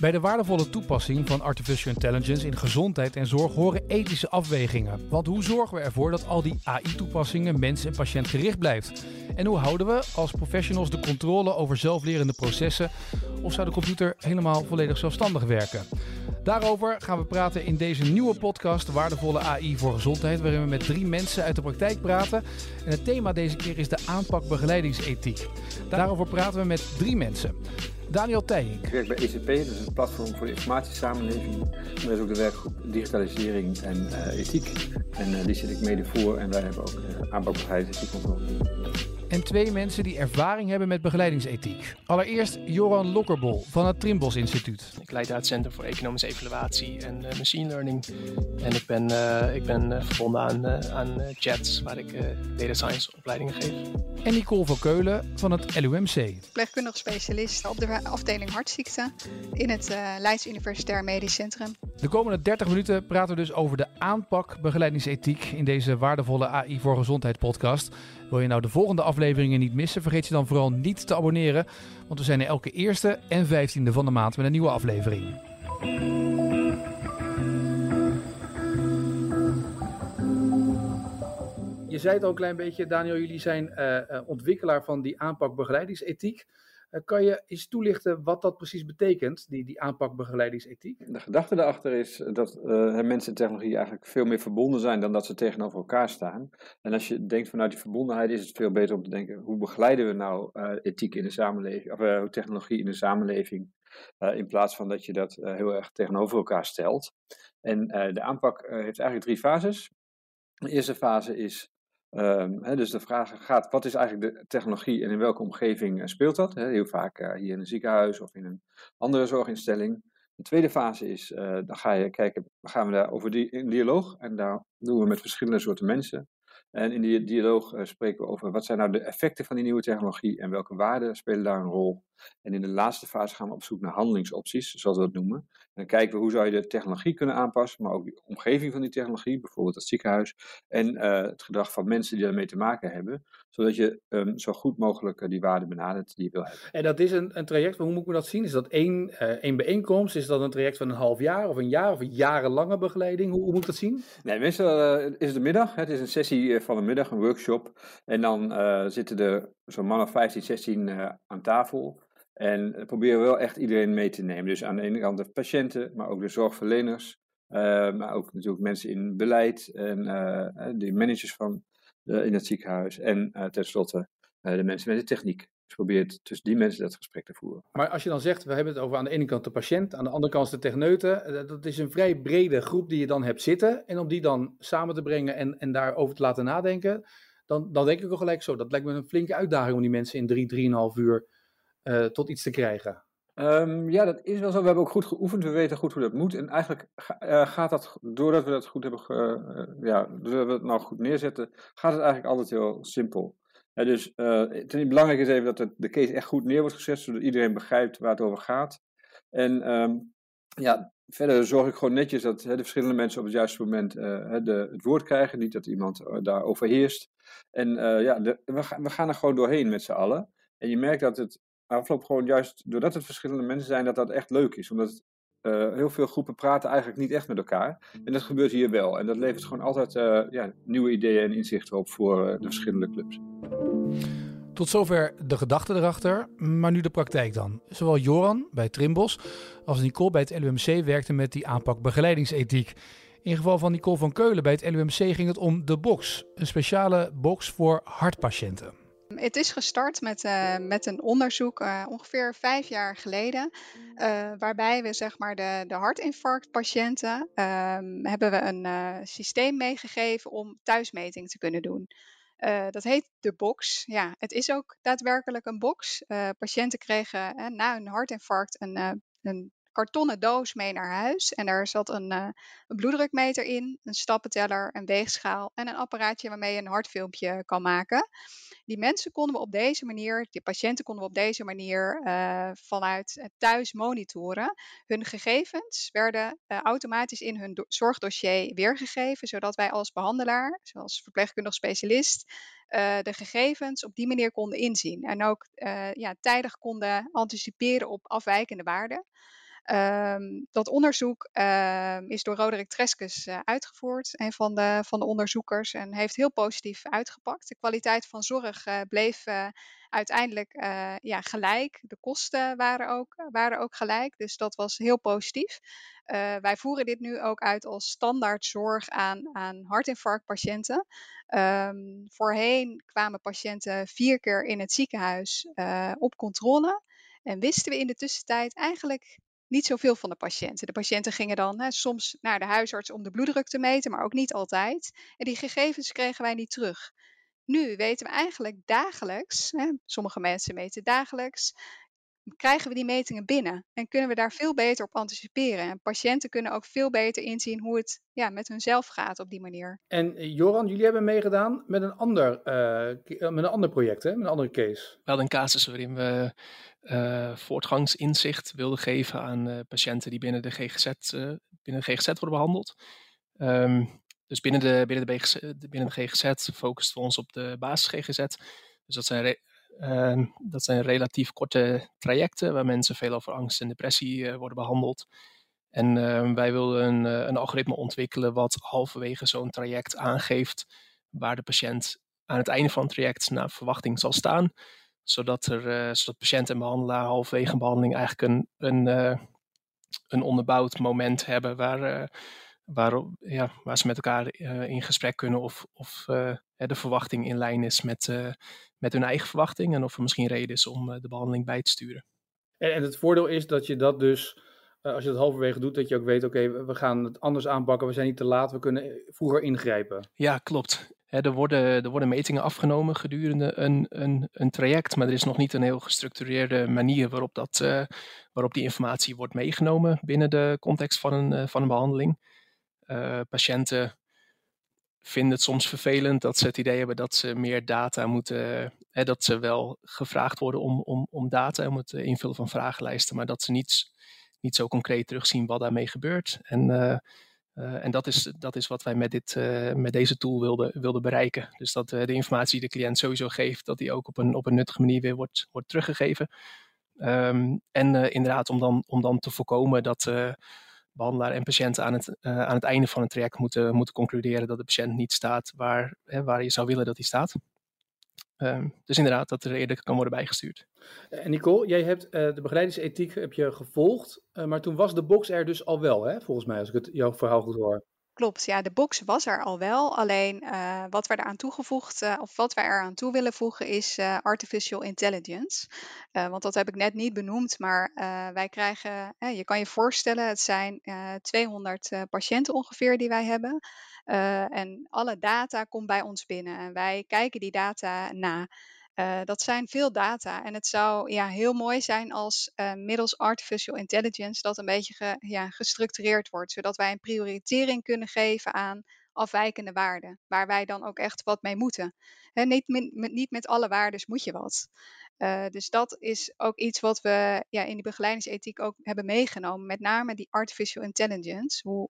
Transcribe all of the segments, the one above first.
Bij de waardevolle toepassing van artificial intelligence in gezondheid en zorg horen ethische afwegingen. Want hoe zorgen we ervoor dat al die AI-toepassingen mens- en patiëntgericht blijft? En hoe houden we als professionals de controle over zelflerende processen? Of zou de computer helemaal volledig zelfstandig werken? Daarover gaan we praten in deze nieuwe podcast Waardevolle AI voor Gezondheid, waarin we met drie mensen uit de praktijk praten. En het thema deze keer is de aanpak begeleidingsethiek. Daarover praten we met drie mensen. Daniel Tijink. Ik werk bij ECP, dat is een platform voor de informatiesamenleving. Er is ook de werkgroep Digitalisering en uh, Ethiek. En uh, die zit ik mede voor en wij hebben ook uh, aanpakbegeleidingsethiek ontwikkeld. En twee mensen die ervaring hebben met begeleidingsethiek. Allereerst Joran Lokkerbol van het Trimbos Instituut. Ik leid het Centrum voor Economische Evaluatie en uh, Machine Learning. En ik ben, uh, ik ben uh, verbonden aan, aan JETS, waar ik data science opleidingen geef. En Nicole van Keulen van het LUMC. Verpleegkundig specialist op de afdeling hartziekten in het Leids Universitair Medisch Centrum. De komende 30 minuten praten we dus over de aanpak begeleidingsethiek in deze waardevolle AI voor Gezondheid podcast. Wil je nou de volgende afleveringen niet missen, vergeet je dan vooral niet te abonneren. Want we zijn er elke eerste en vijftiende van de maand met een nieuwe aflevering. Je zei het al een klein beetje, Daniel, jullie zijn uh, ontwikkelaar van die aanpak begeleidingsethiek. Uh, kan je eens toelichten wat dat precies betekent, die, die aanpak begeleidingsethiek? De gedachte daarachter is dat uh, mensen en technologie eigenlijk veel meer verbonden zijn dan dat ze tegenover elkaar staan. En als je denkt vanuit die verbondenheid is het veel beter om te denken, hoe begeleiden we nou uh, ethiek in de samenleving, of technologie in de samenleving, in plaats van dat je dat heel erg tegenover elkaar stelt. En de aanpak heeft eigenlijk drie fases. De eerste fase is He, dus de vraag gaat, wat is eigenlijk de technologie en in welke omgeving uh, speelt dat? He, heel vaak uh, hier in een ziekenhuis of in een andere zorginstelling. De tweede fase is, uh, dan ga je kijken, gaan we daar over die, in dialoog en daar doen we met verschillende soorten mensen. En in die dialoog spreken we over wat zijn nou de effecten van die nieuwe technologie en welke waarden spelen daar een rol. En in de laatste fase gaan we op zoek naar handelingsopties, zoals we dat noemen. En dan kijken we hoe zou je de technologie kunnen aanpassen, maar ook de omgeving van die technologie, bijvoorbeeld het ziekenhuis, en uh, het gedrag van mensen die daarmee te maken hebben, zodat je um, zo goed mogelijk uh, die waarden benadert die je wil hebben. En dat is een, een traject, hoe moet ik dat zien? Is dat één, één bijeenkomst? Is dat een traject van een half jaar of een jaar of een jarenlange begeleiding? Hoe, hoe moet ik dat zien? Nee, meestal is het de middag. Het is een sessie van een middag, een workshop. En dan zitten er zo'n man of 15, 16 uh, aan tafel. En proberen we wel echt iedereen mee te nemen. Dus aan de ene kant de patiënten, maar ook de zorgverleners. Uh, maar ook natuurlijk mensen in beleid en de managers van in het ziekenhuis. En tenslotte de mensen met de techniek. Dus probeert tussen die mensen dat gesprek te voeren. Maar als je dan zegt, we hebben het over aan de ene kant de patiënt, aan de andere kant de techneuten. Dat is een vrij brede groep die je dan hebt zitten. En om die dan samen te brengen en, en daarover te laten nadenken, dan, dan denk ik al gelijk zo. Dat lijkt me een flinke uitdaging om die mensen in drie, drieënhalf uur uh, tot iets te krijgen. Um, ja, dat is wel zo. We hebben ook goed geoefend. We weten goed hoe dat moet. En eigenlijk uh, gaat dat, doordat we dat goed hebben, uh, ja, doordat we het nou goed neerzetten, gaat het eigenlijk altijd heel simpel. Dus het belangrijk is even dat de, case echt goed neer wordt gezet, zodat iedereen begrijpt waar het over gaat. En um, ja, verder zorg ik gewoon netjes dat hè, de verschillende mensen op het juiste moment de, het woord krijgen. Niet dat iemand daar overheerst. En ja, we, we, gaan er gewoon doorheen met z'n allen. En je merkt dat het afloop gewoon juist, doordat het verschillende mensen zijn, dat dat echt leuk is. Omdat het, heel veel groepen praten eigenlijk niet echt met elkaar. En dat gebeurt hier wel. En dat levert gewoon altijd ja, nieuwe ideeën en inzichten op voor de verschillende clubs. Tot zover de gedachte erachter, maar nu de praktijk dan. Zowel Joran bij Trimbos als Nicole bij het LUMC werkten met die aanpak begeleidingsethiek. In geval van Nicole van Keulen bij het LUMC ging het om de box, een speciale box voor hartpatiënten. Het is gestart met, uh, met een onderzoek uh, ongeveer vijf jaar geleden, uh, waarbij we zeg maar de, de hartinfarctpatiënten hebben we een systeem meegegeven om thuismeting te kunnen doen. Dat heet de box. Ja, het is ook daadwerkelijk een box. Patiënten kregen na een hartinfarct een, een kartonnen doos mee naar huis. En daar zat een, een, bloeddrukmeter in, een stappenteller, een weegschaal en een apparaatje waarmee je een hartfilmpje kan maken. Die mensen konden we op deze manier, die patiënten konden we op deze manier vanuit thuis monitoren. Hun gegevens werden automatisch in hun zorgdossier weergegeven, zodat wij als behandelaar, zoals verpleegkundig specialist, de gegevens op die manier konden inzien. En ook ja, tijdig konden anticiperen op afwijkende waarden. Ehm, dat onderzoek ehm, is door Roderick Treskus uh, uitgevoerd, een van de, van de onderzoekers, en heeft heel positief uitgepakt. De kwaliteit van zorg uh, bleef uh, uiteindelijk ja, gelijk. De kosten waren ook, waren ook gelijk, dus dat was heel positief. wij voeren dit nu ook uit als standaard zorg aan, aan hartinfarctpatiënten. Um, voorheen kwamen patiënten vier keer in het ziekenhuis op controle. En wisten we in de tussentijd eigenlijk niet zoveel van de patiënten. De patiënten gingen dan hè, soms naar de huisarts om de bloeddruk te meten, maar ook niet altijd. En die gegevens kregen wij niet terug. Nu weten we eigenlijk dagelijks, hè, sommige mensen meten dagelijks, krijgen we die metingen binnen en kunnen we daar veel beter op anticiperen. En patiënten kunnen ook veel beter inzien hoe het ja, met hunzelf gaat op die manier. En eh, Joran, jullie hebben meegedaan met een ander, uh, met een ander project, hè? met een andere case. Wel een casus waarin we uh, voortgangsinzicht wilden geven aan patiënten die binnen de GGZ, binnen de GGZ worden behandeld. Um, dus binnen de, binnen, de binnen de GGZ focussen we ons op de basis GGZ. Dus dat zijn Ehm, dat zijn relatief korte trajecten waar mensen veel over angst en depressie worden behandeld. En uh, wij wilden een, een, algoritme ontwikkelen wat halverwege zo'n traject aangeeft waar de patiënt aan het einde van het traject naar verwachting zal staan. Zodat, er, eh, zodat patiënt en behandelaar halverwege een behandeling eigenlijk een, een, een onderbouwd moment hebben waar, waar, ja, waar ze met elkaar in gesprek kunnen of, of de verwachting in lijn is met, met hun eigen verwachting en of er misschien reden is om eh, de behandeling bij te sturen. En, en het voordeel is dat je dat dus, eh, als je dat halverwege doet, dat je ook weet, oké, we gaan het anders aanpakken, we zijn niet te laat, we kunnen vroeger ingrijpen. Ja, klopt. Er, worden, er metingen afgenomen gedurende een, een, een traject, maar er is nog niet een heel gestructureerde manier waarop, dat, uh, waarop die informatie wordt meegenomen binnen de context van een, van een behandeling. Uh, patiënten vinden het soms vervelend dat ze het idee hebben dat ze meer data moeten, hè, dat ze wel gevraagd worden om, om, om data, om het invullen van vragenlijsten, maar dat ze niet, niet zo concreet terugzien wat daarmee gebeurt. En, uh, en dat, is, dat is wat wij met, dit, uh, met deze tool wilden, wilden bereiken. Dus dat de informatie die de cliënt sowieso geeft, dat die ook op een, op een nuttige manier weer wordt, wordt teruggegeven. Um, en inderdaad, om dan, om dan te voorkomen dat behandelaar en patiënt aan het, aan het einde van het traject moeten, moeten concluderen dat de patiënt niet staat waar, hè, waar je zou willen dat hij staat. Um, dus inderdaad, dat er eerder kan worden bijgestuurd. En Nicole, jij hebt uh, de begeleidingsethiek heb je gevolgd, uh, maar toen was de box er dus al wel, hè, volgens mij, als ik het jouw verhaal goed hoor. Klopt, ja, de box was er al wel. Alleen uh, wat we eraan toegevoegd, uh, of wat wij eraan toe willen voegen, is uh, artificial intelligence. want dat heb ik net niet benoemd, maar wij krijgen, je kan je voorstellen, het zijn 200 patiënten ongeveer die wij hebben. en alle data komt bij ons binnen en wij kijken die data na. Uh, dat zijn veel data en het zou ja, heel mooi zijn als uh, middels artificial intelligence dat een beetje ja, gestructureerd wordt, zodat wij een prioritering kunnen geven aan afwijkende waarden, waar wij dan ook echt wat mee moeten. Niet, met, niet met alle waarden moet je wat. Uh, dus dat is ook iets wat we ja, in die begeleidingsethiek ook hebben meegenomen, met name die artificial intelligence. Hoe,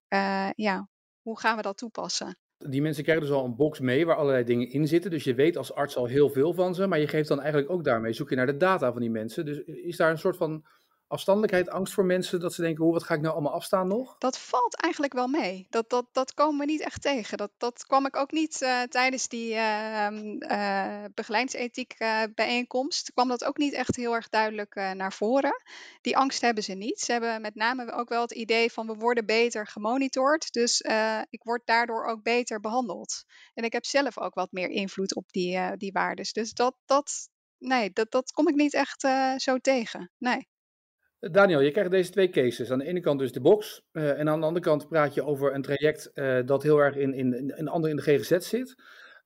ja, hoe gaan we dat toepassen? Die mensen krijgen dus al een box mee waar allerlei dingen in zitten. Dus je weet als arts al heel veel van ze. Maar je geeft dan eigenlijk ook daarmee, zoek je naar de data van die mensen. Dus is daar een soort van afstandelijkheid, angst voor mensen dat ze denken, hoe, wat ga ik nou allemaal afstaan nog? Dat valt eigenlijk wel mee. Dat, dat, dat komen we niet echt tegen. Dat, dat kwam ik ook niet uh, tijdens die uh, uh, bijeenkomst. Kwam dat ook niet echt heel erg duidelijk naar voren. Die angst hebben ze niet. Ze hebben met name ook wel het idee van we worden beter gemonitord. Dus ik word daardoor ook beter behandeld. En ik heb zelf ook wat meer invloed op die, die waardes. Dus dat, dat, nee, dat, dat kom ik niet echt zo tegen. Nee. Daniel, je krijgt deze twee cases. Aan de ene kant dus de box. Uh, en aan de andere kant praat je over een traject uh, dat heel erg in, in, in, in, in de GGZ zit.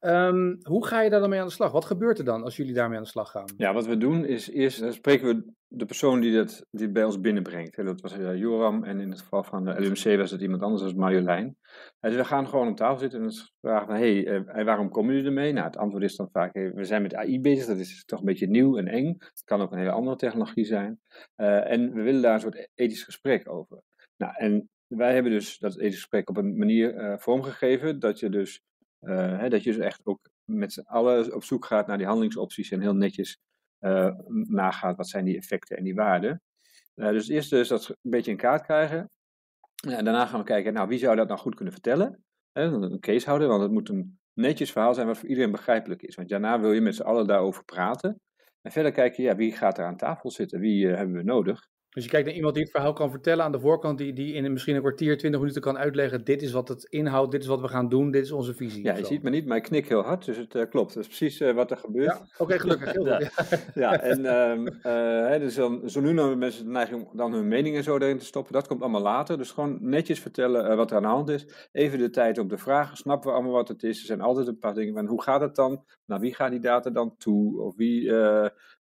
Um, hoe ga je daar dan mee aan de slag? Wat gebeurt er dan als jullie daarmee aan de slag gaan? Ja, wat we doen is eerst uh, spreken we de persoon die dat die bij ons binnenbrengt. Dat was uh, Joram en in het geval van de LUMC was het iemand anders, dat was Marjolein. Dus we gaan gewoon op tafel zitten en vragen van, hey, uh, waarom komen jullie ermee? Nou, het antwoord is dan vaak, we zijn met AI bezig, dat is toch een beetje nieuw en eng. Het kan ook een hele andere technologie zijn. en we willen daar een soort ethisch gesprek over. Nou, en wij hebben dus dat ethisch gesprek op een manier vormgegeven dat je dus uh, hè, dat je dus echt ook met z'n allen op zoek gaat naar die handelingsopties en heel netjes uh, nagaat wat zijn die effecten en die waarden. dus het eerste is dat een beetje in kaart krijgen. En daarna gaan we kijken, nou, wie zou dat nou goed kunnen vertellen? een case houden, want het moet een netjes verhaal zijn wat voor iedereen begrijpelijk is. Want daarna wil je met z'n allen daarover praten. En verder kijken, ja, wie gaat er aan tafel zitten? Wie uh, hebben we nodig? Dus je kijkt naar iemand die het verhaal kan vertellen aan de voorkant, die, die in misschien een kwartier, twintig minuten kan uitleggen: dit is wat het inhoudt, dit is wat we gaan doen, dit is onze visie. Ja, je ziet me niet, maar ik knik heel hard, dus het uh, klopt. Dat is precies uh, wat er gebeurt. Ja, Oké, gelukkig. Heel ja. ja, en um, uh, dus dan, zo nu hebben mensen de neiging om dan hun meningen zo erin te stoppen. Dat komt allemaal later. Dus gewoon netjes vertellen wat er aan de hand is. Even de tijd op de vragen. Snappen we allemaal wat het is? Er zijn altijd een paar dingen van hoe gaat het dan? Nou, wie gaat die data dan toe? Of wie,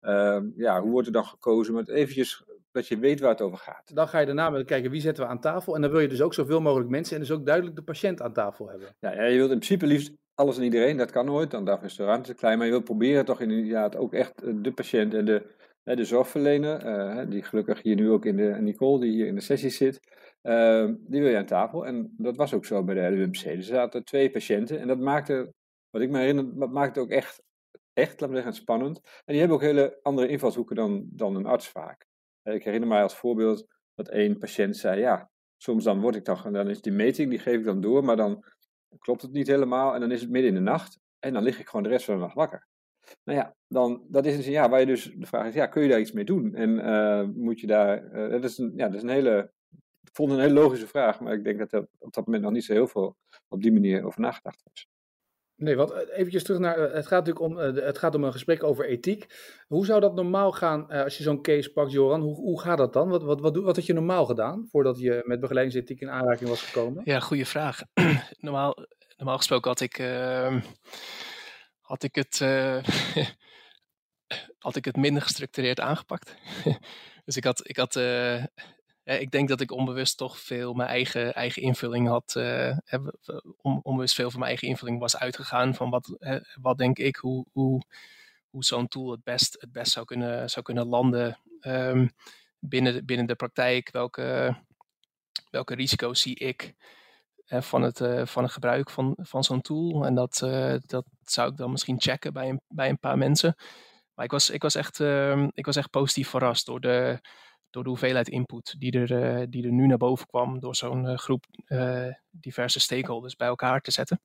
ehm, ja, hoe wordt er dan gekozen? Met eventjes dat je weet waar het over gaat. Dan ga je daarna met kijken wie zetten we aan tafel. En dan wil je dus ook zoveel mogelijk mensen en dus ook duidelijk de patiënt aan tafel hebben. Ja, ja je wilt in principe liefst alles en iedereen. Dat kan nooit, dan daarvoor is de ruimte te klein. Maar je wilt proberen toch inderdaad ook echt eh, de patiënt en de, de zorgverlener, uh, die gelukkig hier nu ook in de, Nicole, die hier in de sessie zit, die wil je aan tafel. En dat was ook zo bij de LUMC. Er zaten twee patiënten en dat maakte, wat ik me herinner, dat maakte ook echt, echt, laten we zeggen, spannend. En die hebben ook hele andere invalshoeken dan, dan een arts vaak. Eh, ik herinner mij als voorbeeld dat één patiënt zei, ja, soms dan word ik toch, en dan is die meting, die geef ik dan door, maar dan klopt het niet helemaal en dan is het midden in de nacht en dan lig ik gewoon de rest van de nacht wakker. Nou ja, dan, dat is een signaal waar je dus de vraag is, ja, kun je daar iets mee doen? En uh, moet je daar, uh, dat, is een, ja, dat is een hele, ik vond een hele logische vraag, maar ik denk dat er op dat moment nog niet zo heel veel op die manier over nagedacht was. Nee, wat eh, eventjes terug naar. Eh, het gaat natuurlijk om, eh, het gaat om een gesprek over ethiek. Hoe zou dat normaal gaan als je zo'n case pakt, Joran? Hoe, hoe gaat dat dan? Wat, wat, wat, wat had je normaal gedaan voordat je met begeleidingsethiek in aanraking was gekomen? Ja, goede vraag. normaal, normaal gesproken had ik, uh, had ik het. Had ik het minder gestructureerd aangepakt. dus ik had, ik had ik denk dat ik onbewust toch veel mijn eigen, eigen invulling had, uh, onbewust veel van mijn eigen invulling was uitgegaan van wat, wat denk ik, hoe, hoe, hoe zo'n tool het best, het best zou, kunnen, zou kunnen landen um, binnen, de, binnen de praktijk. Welke, welke risico's zie ik van, het, van het gebruik van, van zo'n tool? En dat, dat zou ik dan misschien checken bij een, bij een paar mensen. Maar ik was, ik was, echt, ehm, ik was echt positief verrast door de door de hoeveelheid input die er, eh, die er nu naar boven kwam door zo'n eh, groep eh, diverse stakeholders bij elkaar te zetten.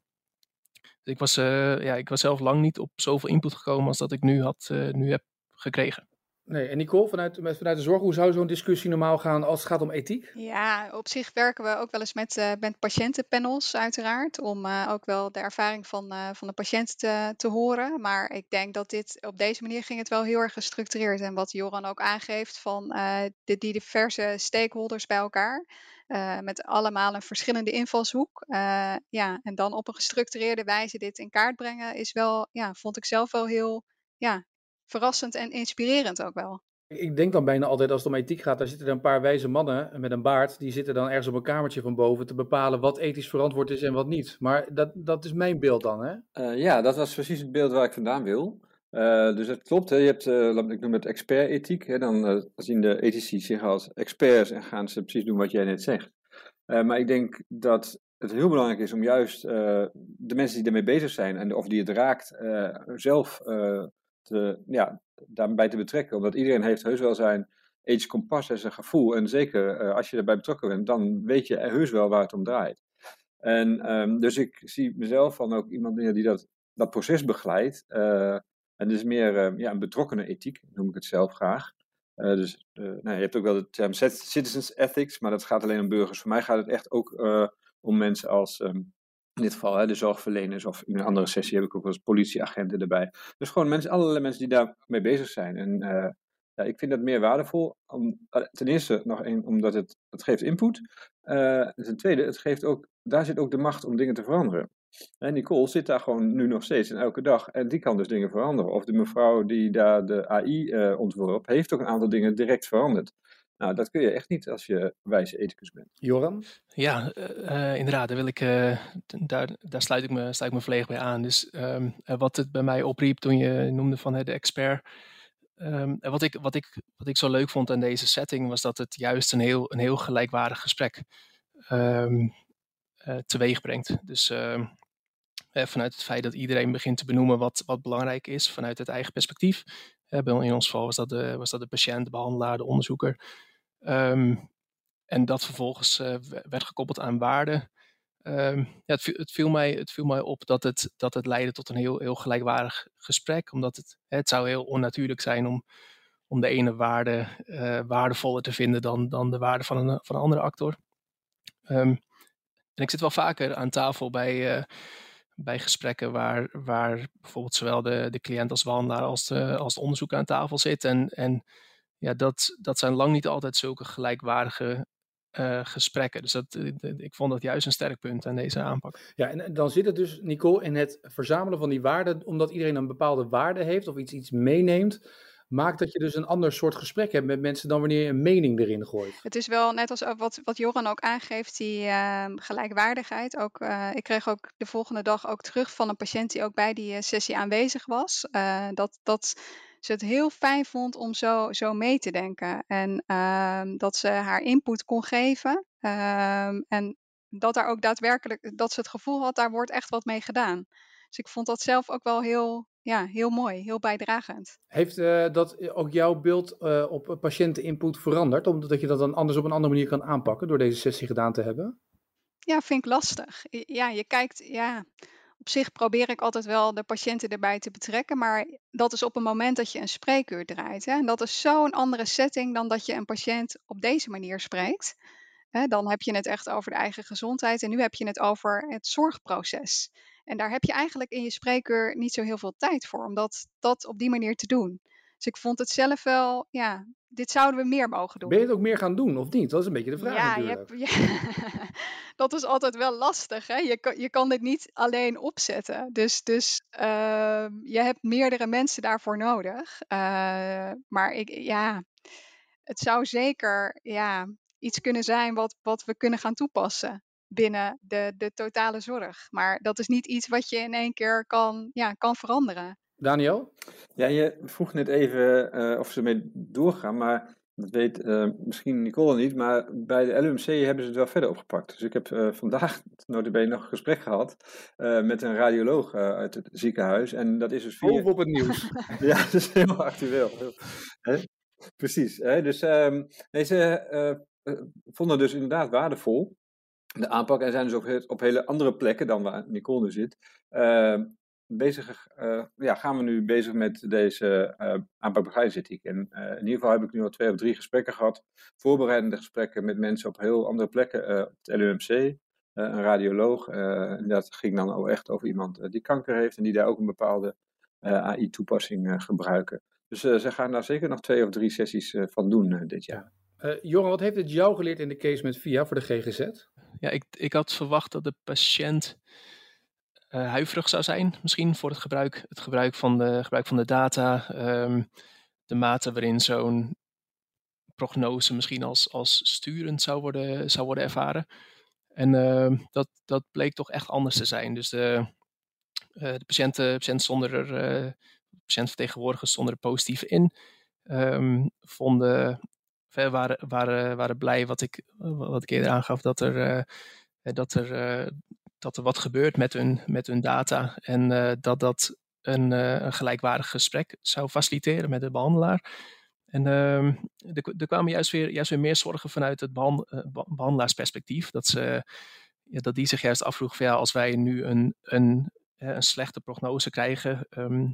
Dus ik was, ja, ik was zelf lang niet op zoveel input gekomen als dat ik nu, had, nu heb gekregen. Nee, en Nicole, vanuit, vanuit de zorg, hoe zou zo'n discussie normaal gaan als het gaat om ethiek? Ja, op zich werken we ook wel eens met, uh, met patiëntenpanels uiteraard, om uh, ook wel de ervaring van, uh, van de patiënt te, te horen. Maar ik denk dat dit op deze manier ging het wel heel erg gestructureerd. En wat Joran ook aangeeft van de, die diverse stakeholders bij elkaar. met allemaal een verschillende invalshoek. ja, en dan op een gestructureerde wijze dit in kaart brengen is wel, ja, vond ik zelf wel heel ja, verrassend en inspirerend ook wel. Ik denk dan bijna altijd als het om ethiek gaat, daar zitten er een paar wijze mannen met een baard, die zitten dan ergens op een kamertje van boven te bepalen wat ethisch verantwoord is en wat niet. Maar dat, dat is mijn beeld dan, hè? Uh, ja, dat was precies het beeld waar ik vandaan wil. Uh, dus het klopt, hè. je hebt, uh, ik noem het expert-ethiek, dan zien de ethici zich als experts en gaan ze precies doen wat jij net zegt. maar ik denk dat het heel belangrijk is om juist de mensen die ermee bezig zijn en of die het raakt, zelf ja, daarbij te betrekken. Omdat iedereen heeft heus wel zijn ethisch kompas en zijn gevoel. En zeker uh, als je erbij betrokken bent, dan weet je heus wel waar het om draait. En um, dus ik zie mezelf van ook iemand die dat, dat proces begeleidt. Uh, en dus meer uh, ja, een betrokkenen ethiek, noem ik het zelf graag. dus nou, je hebt ook wel de term citizens ethics, maar dat gaat alleen om burgers. Voor mij gaat het echt ook om mensen als um, in dit geval de zorgverleners of in een andere sessie heb ik ook wel eens politieagenten erbij. Dus gewoon mensen, allerlei mensen die daarmee bezig zijn. En uh, ja, ik vind dat meer waardevol. Om, eh, ten eerste nog één, omdat het, het geeft input. Uh, ten tweede, het geeft ook, daar zit ook de macht om dingen te veranderen. En Nicole zit daar gewoon nu nog steeds en elke dag en die kan dus dingen veranderen. Of de mevrouw die daar de AI uh, ontworp, heeft ook een aantal dingen direct veranderd. Nou, dat kun je echt niet als je wijze ethicus bent. Joram? Ja, uh, inderdaad. Daar, wil ik, uh, daar, daar sluit, ik me, sluit ik me volledig bij aan. Dus um, wat het bij mij opriep toen je noemde van de expert. Um, wat, ik, wat, ik, wat ik zo leuk vond aan deze setting was dat het juist een heel, een heel gelijkwaardig gesprek um, uh, teweeg brengt. Dus vanuit het feit dat iedereen begint te benoemen wat, wat belangrijk is vanuit het eigen perspectief. In ons geval was dat, de, was dat de patiënt, de behandelaar, de onderzoeker. Ehm, en dat vervolgens werd gekoppeld aan waarden. Ehm, ja, het, het, viel mij, het viel mij op dat het, dat het leidde tot een heel, heel gelijkwaardig gesprek. Omdat het, het zou heel onnatuurlijk zijn om, om de ene waarde uh, waardevoller te vinden dan, dan de waarde van een, van een andere actor. Um, en ik zit wel vaker aan tafel bij, uh, bij gesprekken waar, waar bijvoorbeeld zowel de, de cliënt als behandelaar als de, als de onderzoeker aan tafel zit. En, en ja, dat, dat zijn lang niet altijd zulke gelijkwaardige uh, gesprekken. Dus dat, ik vond dat juist een sterk punt aan deze aanpak. Ja, en dan zit het dus, Nicole, in het verzamelen van die waarden, omdat iedereen een bepaalde waarde heeft of iets, iets meeneemt maakt dat je dus een ander soort gesprek hebt met mensen dan wanneer je een mening erin gooit. Het is wel net als wat, wat Joran ook aangeeft, die uh, gelijkwaardigheid. Ook, uh, ik kreeg ook de volgende dag ook terug van een patiënt die ook bij die uh, sessie aanwezig was. dat, dat ze het heel fijn vond om zo, zo mee te denken. En ehm, dat ze haar input kon geven. Ehm, en dat daar ook daadwerkelijk, dat ze het gevoel had, daar wordt echt wat mee gedaan. Dus ik vond dat zelf ook wel heel, ja, heel mooi, heel bijdragend. Heeft uh, dat ook jouw beeld uh, op patiënteninput veranderd? Omdat je dat dan anders op een andere manier kan aanpakken door deze sessie gedaan te hebben? Ja, vind ik lastig. Ja, je kijkt, ja, op zich probeer ik altijd wel de patiënten erbij te betrekken, maar dat is op een moment dat je een spreekuur draait. Hè? En dat is zo'n andere setting dan dat je een patiënt op deze manier spreekt. Hè? Dan heb je het echt over de eigen gezondheid en nu heb je het over het zorgproces. En daar heb je eigenlijk in je spreekuur niet zo heel veel tijd voor, om dat, dat op die manier te doen. Dus ik vond het zelf wel, ja, dit zouden we meer mogen doen. Ben je het ook meer gaan doen of niet? Dat is een beetje de vraag. Ja, je hebt, ja dat is altijd wel lastig. Hè? Je, kan, je kan dit niet alleen opzetten. Dus, dus uh, je hebt meerdere mensen daarvoor nodig. Uh, maar ik, ja, het zou zeker ja, iets kunnen zijn wat, wat we kunnen gaan toepassen binnen de, de totale zorg. Maar dat is niet iets wat je in één keer kan, ja, kan veranderen. Daniel? Ja, je vroeg net even uh, of ze mee doorgaan, maar dat weet uh, misschien Nicole niet, maar bij de LUMC hebben ze het wel verder opgepakt. Dus ik heb uh, vandaag notabene nog een gesprek gehad met een radioloog uit het ziekenhuis. En dat is dus via... op het nieuws. ja, dat is heel actueel. Hè? Precies. Hè? Dus um, nee, ze vonden dus inderdaad waardevol de aanpak. En zijn dus ook op hele andere plekken dan waar Nicole nu zit. Uh, bezig, uh, ja, gaan we nu bezig met deze uh, aanpak begeleidingsethiek. En uh, in ieder geval heb ik nu al twee of drie gesprekken gehad. Voorbereidende gesprekken met mensen op heel andere plekken. op het LUMC, een radioloog. dat ging dan ook echt over iemand die kanker heeft en die daar ook een bepaalde AI-toepassing gebruiken. Dus ze gaan daar zeker nog twee of drie sessies van doen dit jaar. Joran, wat heeft het jou geleerd in de case met VIA voor de GGZ? Ja, ik, ik had verwacht dat de patiënt uh, huiverig zou zijn, misschien voor het gebruik, het gebruik, van, de, gebruik van de data. Um, de mate waarin zo'n prognose misschien als, als sturend zou worden, zou worden ervaren. En uh, dat, dat bleek toch echt anders te zijn. Dus de, uh, de patiënten, patiënt zonder er, patiëntvertegenwoordigers stonden er positief in. Um, vonden waren, waren, waren blij wat ik, wat ik eerder aangaf, dat er, uh, dat er, dat er wat gebeurt met hun, met hun data en dat dat een, een, gelijkwaardig gesprek zou faciliteren met de behandelaar. En ehm, er, kwamen juist weer, meer zorgen vanuit het behand, behandelaarsperspectief. Dat, ze, ja, dat die zich juist afvroeg van ja, als wij nu een, een, een slechte prognose krijgen,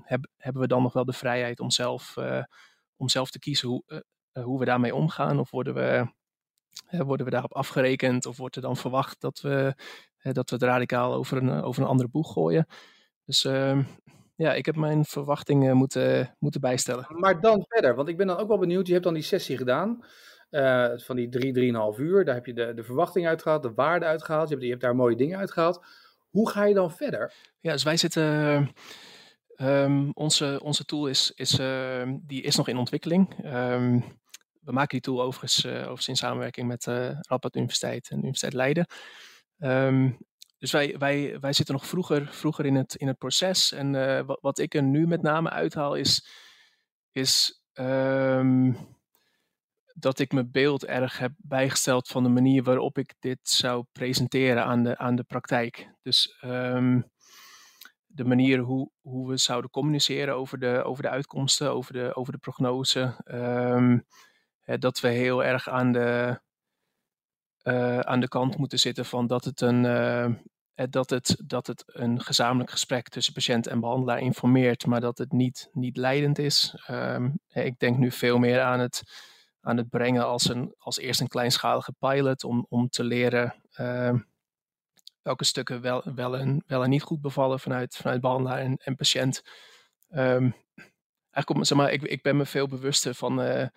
heb, hebben we dan nog wel de vrijheid om zelf, om zelf te kiezen hoe, eh, hoe we daarmee omgaan? Of worden we, worden we daarop afgerekend? Of wordt er dan verwacht dat we, dat we het radicaal over een, over een andere boeg gooien? Dus ehm, ja, ik heb mijn verwachtingen moeten, moeten bijstellen. Maar dan verder, want ik ben dan ook wel benieuwd. Je hebt dan die sessie gedaan. Uh, van die drie, drieënhalf uur. Daar heb je de, de verwachting uitgehaald, de waarde uitgehaald. Je hebt, je hebt daar mooie dingen uitgehaald. Hoe ga je dan verder? Ja, dus wij zitten. Um, onze, onze tool is, is, uh, die is nog in ontwikkeling. Um, we maken die tool overigens, uh, overigens in samenwerking met uh, Radboud Universiteit en Universiteit Leiden. Um, dus wij, wij, wij zitten nog vroeger, vroeger in, het, in het proces. En uh, wat, wat, ik er nu met name uithaal is, is um, dat ik mijn beeld erg heb bijgesteld van de manier waarop ik dit zou presenteren aan de, aan de praktijk. Dus um, de manier hoe, hoe we zouden communiceren over de, over de uitkomsten, over de, over de prognose. Dat we heel erg aan de, aan de kant moeten zitten van dat het een, dat het, dat het een gezamenlijk gesprek tussen patiënt en behandelaar informeert, maar dat het niet, niet leidend is. Ehm, ik denk nu veel meer aan het, aan het brengen als, een, als eerst een kleinschalige pilot om, om te leren ehm, welke stukken wel, wel, en, wel niet goed bevallen vanuit, vanuit behandelaar en, en patiënt. Um, eigenlijk, zeg maar, ik, ik ben me veel bewuster van, uh,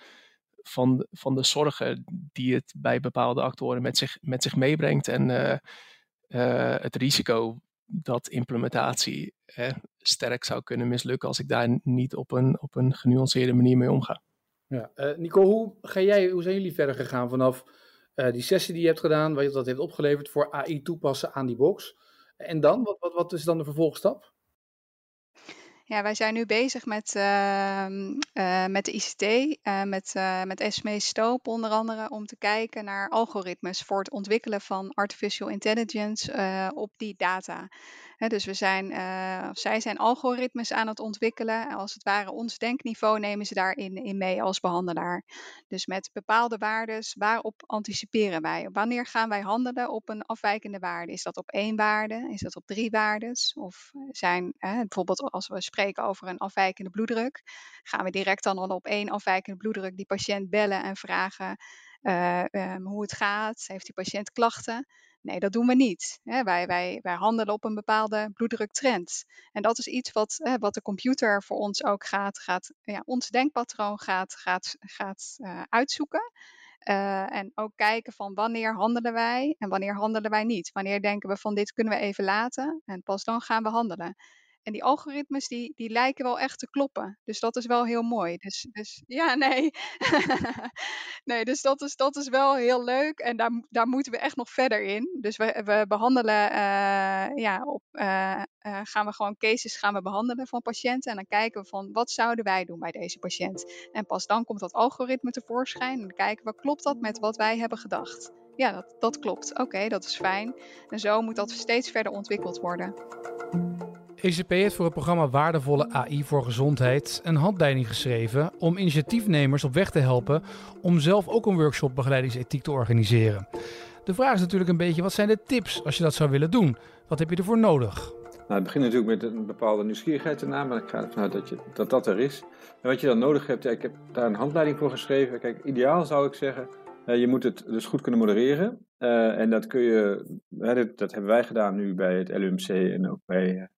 van, van de zorgen die het bij bepaalde actoren met zich, met zich meebrengt. En uh, uh, het risico dat implementatie sterk zou kunnen mislukken als ik daar niet op een, op een genuanceerde manier mee omga. Ja. Nico, hoe, ga jij, hoe zijn jullie verder gegaan vanaf die sessie die je hebt gedaan, wat dat heeft opgeleverd voor AI toepassen aan die box. En dan, wat, wat, wat is dan de vervolgstap? Ja, wij zijn nu bezig met, uh, uh, met de ICT, uh, met, met Esme Stoop onder andere, om te kijken naar algoritmes voor het ontwikkelen van artificial intelligence op die data dus we zijn, uh, zij zijn algoritmes aan het ontwikkelen. Als het ware ons denkniveau nemen ze daarin in mee als behandelaar. Dus met bepaalde waarden, waarop anticiperen wij? Wanneer gaan wij handelen op een afwijkende waarde? Is dat op één waarde? Is dat op drie waarden? Of zijn bijvoorbeeld als we spreken over een afwijkende bloeddruk, gaan we direct dan al op één afwijkende bloeddruk die patiënt bellen en vragen uh, um, hoe het gaat? Heeft die patiënt klachten? Nee, dat doen we niet. Wij, wij, wij handelen op een bepaalde bloeddruktrend. En dat is iets wat, wat de computer voor ons ook gaat, gaat ja, ons denkpatroon gaat, gaat, gaat uh, uitzoeken. Uh, en ook kijken van wanneer handelen wij en wanneer handelen wij niet. Wanneer denken we van dit kunnen we even laten en pas dan gaan we handelen. En die algoritmes die, die lijken wel echt te kloppen. Dus dat is wel heel mooi. Dus, dus ja, nee. nee, dus dat is, dat is wel heel leuk. En daar, daar moeten we echt nog verder in. Dus we, we behandelen, uh, ja, op, uh, uh, gaan we gewoon cases gaan we behandelen van patiënten. En dan kijken we van wat zouden wij doen bij deze patiënt. En pas dan komt dat algoritme tevoorschijn. En dan kijken we, klopt dat met wat wij hebben gedacht? Ja, dat, dat klopt. Oké, dat is fijn. En zo moet dat steeds verder ontwikkeld worden. ECP heeft voor het programma Waardevolle AI voor Gezondheid een handleiding geschreven om initiatiefnemers op weg te helpen om zelf ook een workshop begeleidingsethiek te organiseren. De vraag is natuurlijk een beetje, wat zijn de tips als je dat zou willen doen? Wat heb je ervoor nodig? Nou, het begint natuurlijk met een bepaalde nieuwsgierigheid ernaar, maar ik ga ervan uit dat, je, dat dat er is. En wat je dan nodig hebt, ik heb daar een handleiding voor geschreven. Kijk, ideaal zou ik zeggen, uh, je moet het dus goed kunnen modereren. Uh, en dat kun je, dat, dat, hebben wij gedaan nu bij het LUMC en ook bij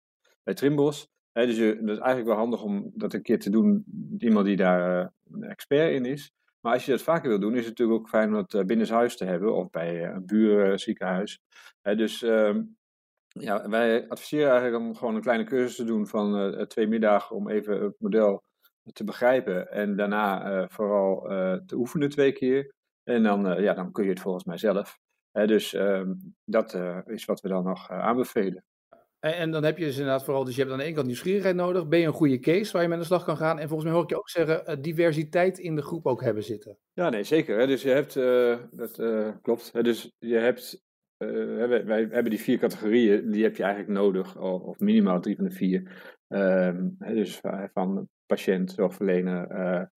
bij Trimbos. dus je, dat is eigenlijk wel handig om dat een keer te doen, iemand die daar uh, een expert in is. Maar als je dat vaker wil doen, is het natuurlijk ook fijn om dat uh, binnenshuis te hebben of bij uh, een buurziekenhuis. dus ehm, ja, wij adviseren eigenlijk om gewoon een kleine cursus te doen van twee middagen om even het model te begrijpen en daarna vooral te oefenen twee keer. En dan, ja, dan kun je het volgens mij zelf. dus ehm, dat is wat we dan nog aanbevelen. En, dan heb je dus inderdaad vooral, dus je hebt aan de ene kant nieuwsgierigheid nodig. Ben je een goede case waar je mee aan de slag kan gaan? En volgens mij hoor ik je ook zeggen, uh, diversiteit in de groep ook hebben zitten. Ja, nee, zeker. Dus je hebt, uh, dat uh, klopt. Dus je hebt, wij, hebben die vier categorieën, die heb je eigenlijk nodig. Of, minimaal drie van de vier. Um, dus van patiënt, zorgverlener,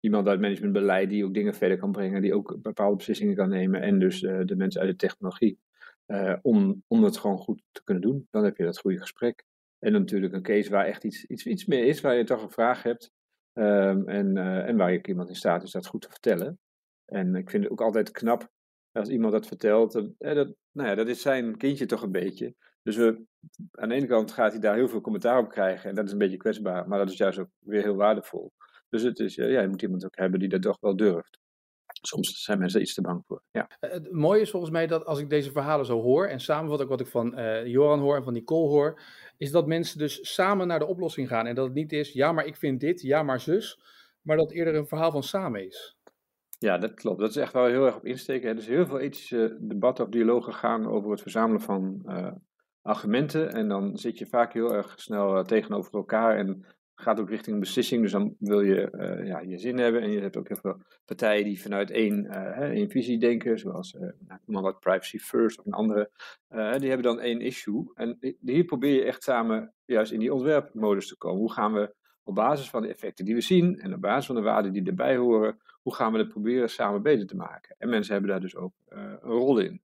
iemand uit managementbeleid die ook dingen verder kan brengen, die ook bepaalde beslissingen kan nemen. En dus de mensen uit de technologie. Uh, om, om het gewoon goed te kunnen doen. Dan heb je dat goede gesprek. En natuurlijk een case waar echt iets, iets, iets meer is, waar je toch een vraag hebt. Um, en, uh, en waar je iemand in staat is dat goed te vertellen. En ik vind het ook altijd knap als iemand dat vertelt. Uh, dat, nou ja, dat is zijn kindje toch een beetje. Dus we, aan de ene kant gaat hij daar heel veel commentaar op krijgen. En dat is een beetje kwetsbaar. Maar dat is juist ook weer heel waardevol. Dus het is, ja, je moet iemand ook hebben die dat toch wel durft soms zijn mensen iets te bang voor. Ja. Eh, het mooie is volgens mij dat als ik deze verhalen zo hoor en samenvat ook wat ik van uh, Joran hoor en van Nicole hoor, is dat mensen dus samen naar de oplossing gaan. En dat het niet is, ja maar ik vind dit, ja maar zus, maar dat het eerder een verhaal van samen is. Ja, dat klopt. Dat is echt wel heel erg op insteken. Er is heel veel ethische debatten of dialogen gaan over het verzamelen van uh, argumenten. En dan zit je vaak heel erg snel tegenover elkaar en gaat ook richting een beslissing. Dus dan wil je uh, ja, je zin hebben. En je hebt ook heel veel partijen die vanuit één, uh, één visie denken. Zoals uh, wat Privacy First of een andere. die hebben dan één issue. En hier probeer je echt samen juist in die ontwerpmodus te komen. Hoe gaan we op basis van de effecten die we zien. En op basis van de waarden die erbij horen. hoe gaan we het proberen samen beter te maken? En mensen hebben daar dus ook een rol in.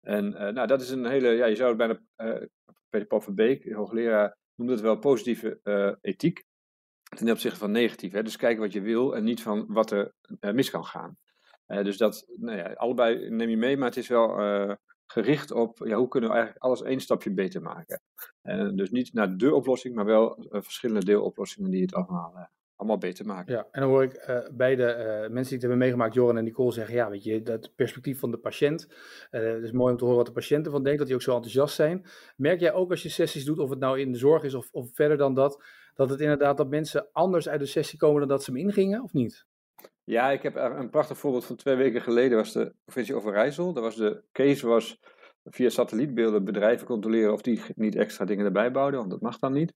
En nou, dat is een hele, ja, je zou het bijna, Peter Paul Verbeek, hoogleraar, noemt het wel positieve ethiek ten opzichte van negatief. Hè? Dus kijken wat je wil en niet van wat er mis kan gaan. dus dat, nou ja, allebei neem je mee, maar het is wel gericht op ja, hoe kunnen we eigenlijk alles één stapje beter maken. En dus niet naar de oplossing, maar wel verschillende deeloplossingen die het allemaal, allemaal beter maken. Ja, en dan hoor ik uh, beide mensen die het hebben meegemaakt, Joran en Nicole, zeggen: Ja, weet je, dat perspectief van de patiënt. het is mooi om te horen wat de patiënten van denken, dat die ook zo enthousiast zijn. Merk jij ook als je sessies doet, of het nou in de zorg is of, of verder dan dat, dat het inderdaad dat mensen anders uit de sessie komen dan dat ze hem ingingen, of niet? Ja, ik heb een prachtig voorbeeld van twee weken geleden. was de provincie Overijssel. Daar was de case was via satellietbeelden bedrijven controleren of die niet extra dingen erbij bouwden, want dat mag dan niet.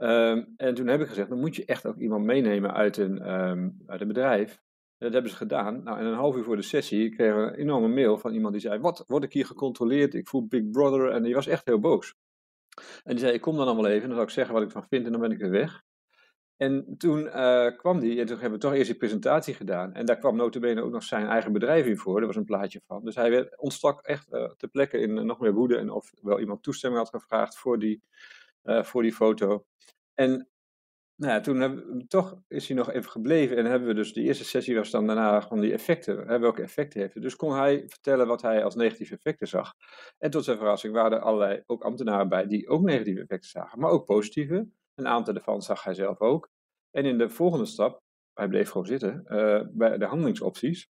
Ehm, en toen heb ik gezegd, dan moet je echt ook iemand meenemen uit een, um, uit een bedrijf. Dat hebben ze gedaan. Nou, en een half uur voor de sessie kregen we een enorme mail van iemand die zei, wat, word ik hier gecontroleerd? Ik voel Big Brother. En die was echt heel boos. En die zei, ik kom dan allemaal even en dan zal ik zeggen wat ik van vind en dan ben ik weer weg. En toen uh, kwam die, en toen hebben we toch eerst die presentatie gedaan. En daar kwam notabene ook nog zijn eigen bedrijf in voor. Er was een plaatje van. Dus hij werd, ontstak echt uh, ter plekke in uh, nog meer woede. En of wel iemand toestemming had gevraagd voor die, voor die foto. En nou toen toch is hij nog even gebleven. En hebben we dus, de eerste sessie was dan daarna van die effecten. Hè, welke effecten heeft het? Dus kon hij vertellen wat hij als negatieve effecten zag. En tot zijn verrassing waren er allerlei ook ambtenaren bij die ook negatieve effecten zagen. Maar ook positieve. Een aantal daarvan zag hij zelf ook. En in de volgende stap, hij bleef gewoon zitten, uh, bij de handelingsopties,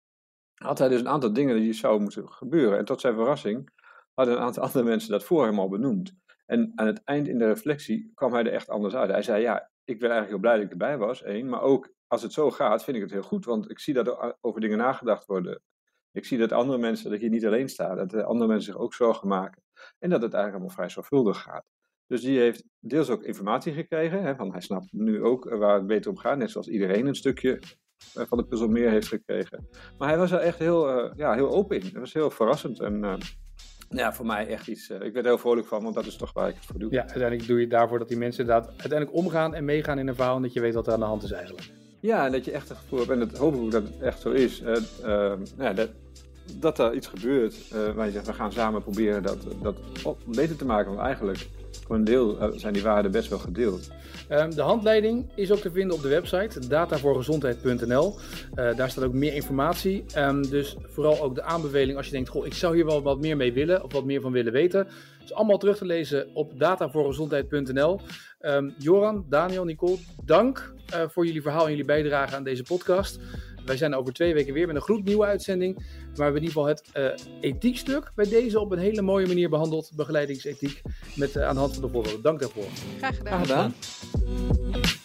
had hij dus een aantal dingen die zouden moeten gebeuren. En tot zijn verrassing hadden een aantal andere mensen dat voor hem al benoemd. En aan het eind in de reflectie kwam hij er echt anders uit. Hij zei, ja, ik ben eigenlijk heel blij dat ik erbij was, één. Maar ook, als het zo gaat, vind ik het heel goed. Want ik zie dat er over dingen nagedacht worden. Ik zie dat andere mensen, dat je niet alleen staat. Dat andere mensen zich ook zorgen maken. En dat het eigenlijk allemaal vrij zorgvuldig gaat. Dus die heeft deels ook informatie gekregen, hè, van hij snapt nu ook eh, waar het beter om gaat, net zoals iedereen een stukje eh, van de puzzel meer heeft gekregen. Maar hij was er echt heel, uh, ja, heel open in. Het was heel verrassend en ja, voor mij echt iets, ik werd er heel vrolijk van, want dat is toch waar ik het voor doe. Ja, uiteindelijk doe je het daarvoor dat die mensen inderdaad uiteindelijk omgaan en meegaan in een verhaal en dat je weet wat er aan de hand is eigenlijk. Ja, en dat je echt het gevoel hebt, en dat hoop ik dat het echt zo is, ja, dat, dat er iets gebeurt waar je zegt, we gaan samen proberen dat, dat beter te maken, want eigenlijk voor een deel eh, zijn die waarden best wel gedeeld. Ehm, de handleiding is ook te vinden op de website datavoorgezondheid.nl. Uh, daar staat ook meer informatie. Um, dus vooral ook de aanbeveling als je denkt: goh, ik zou hier wel wat meer mee willen of wat meer van willen weten. is allemaal terug te lezen op datavoorgezondheid.nl. Ehm, Joran, Daniel, Nicole, dank uh, voor jullie verhaal en jullie bijdrage aan deze podcast. Wij zijn over twee weken weer met een gloednieuwe uitzending. Waar we in ieder geval het uh, ethiekstuk bij deze op een hele mooie manier behandeld. Begeleidingsethiek met, uh, aan de hand van de voorbeelden. Dank daarvoor. Graag gedaan. Graag gedaan.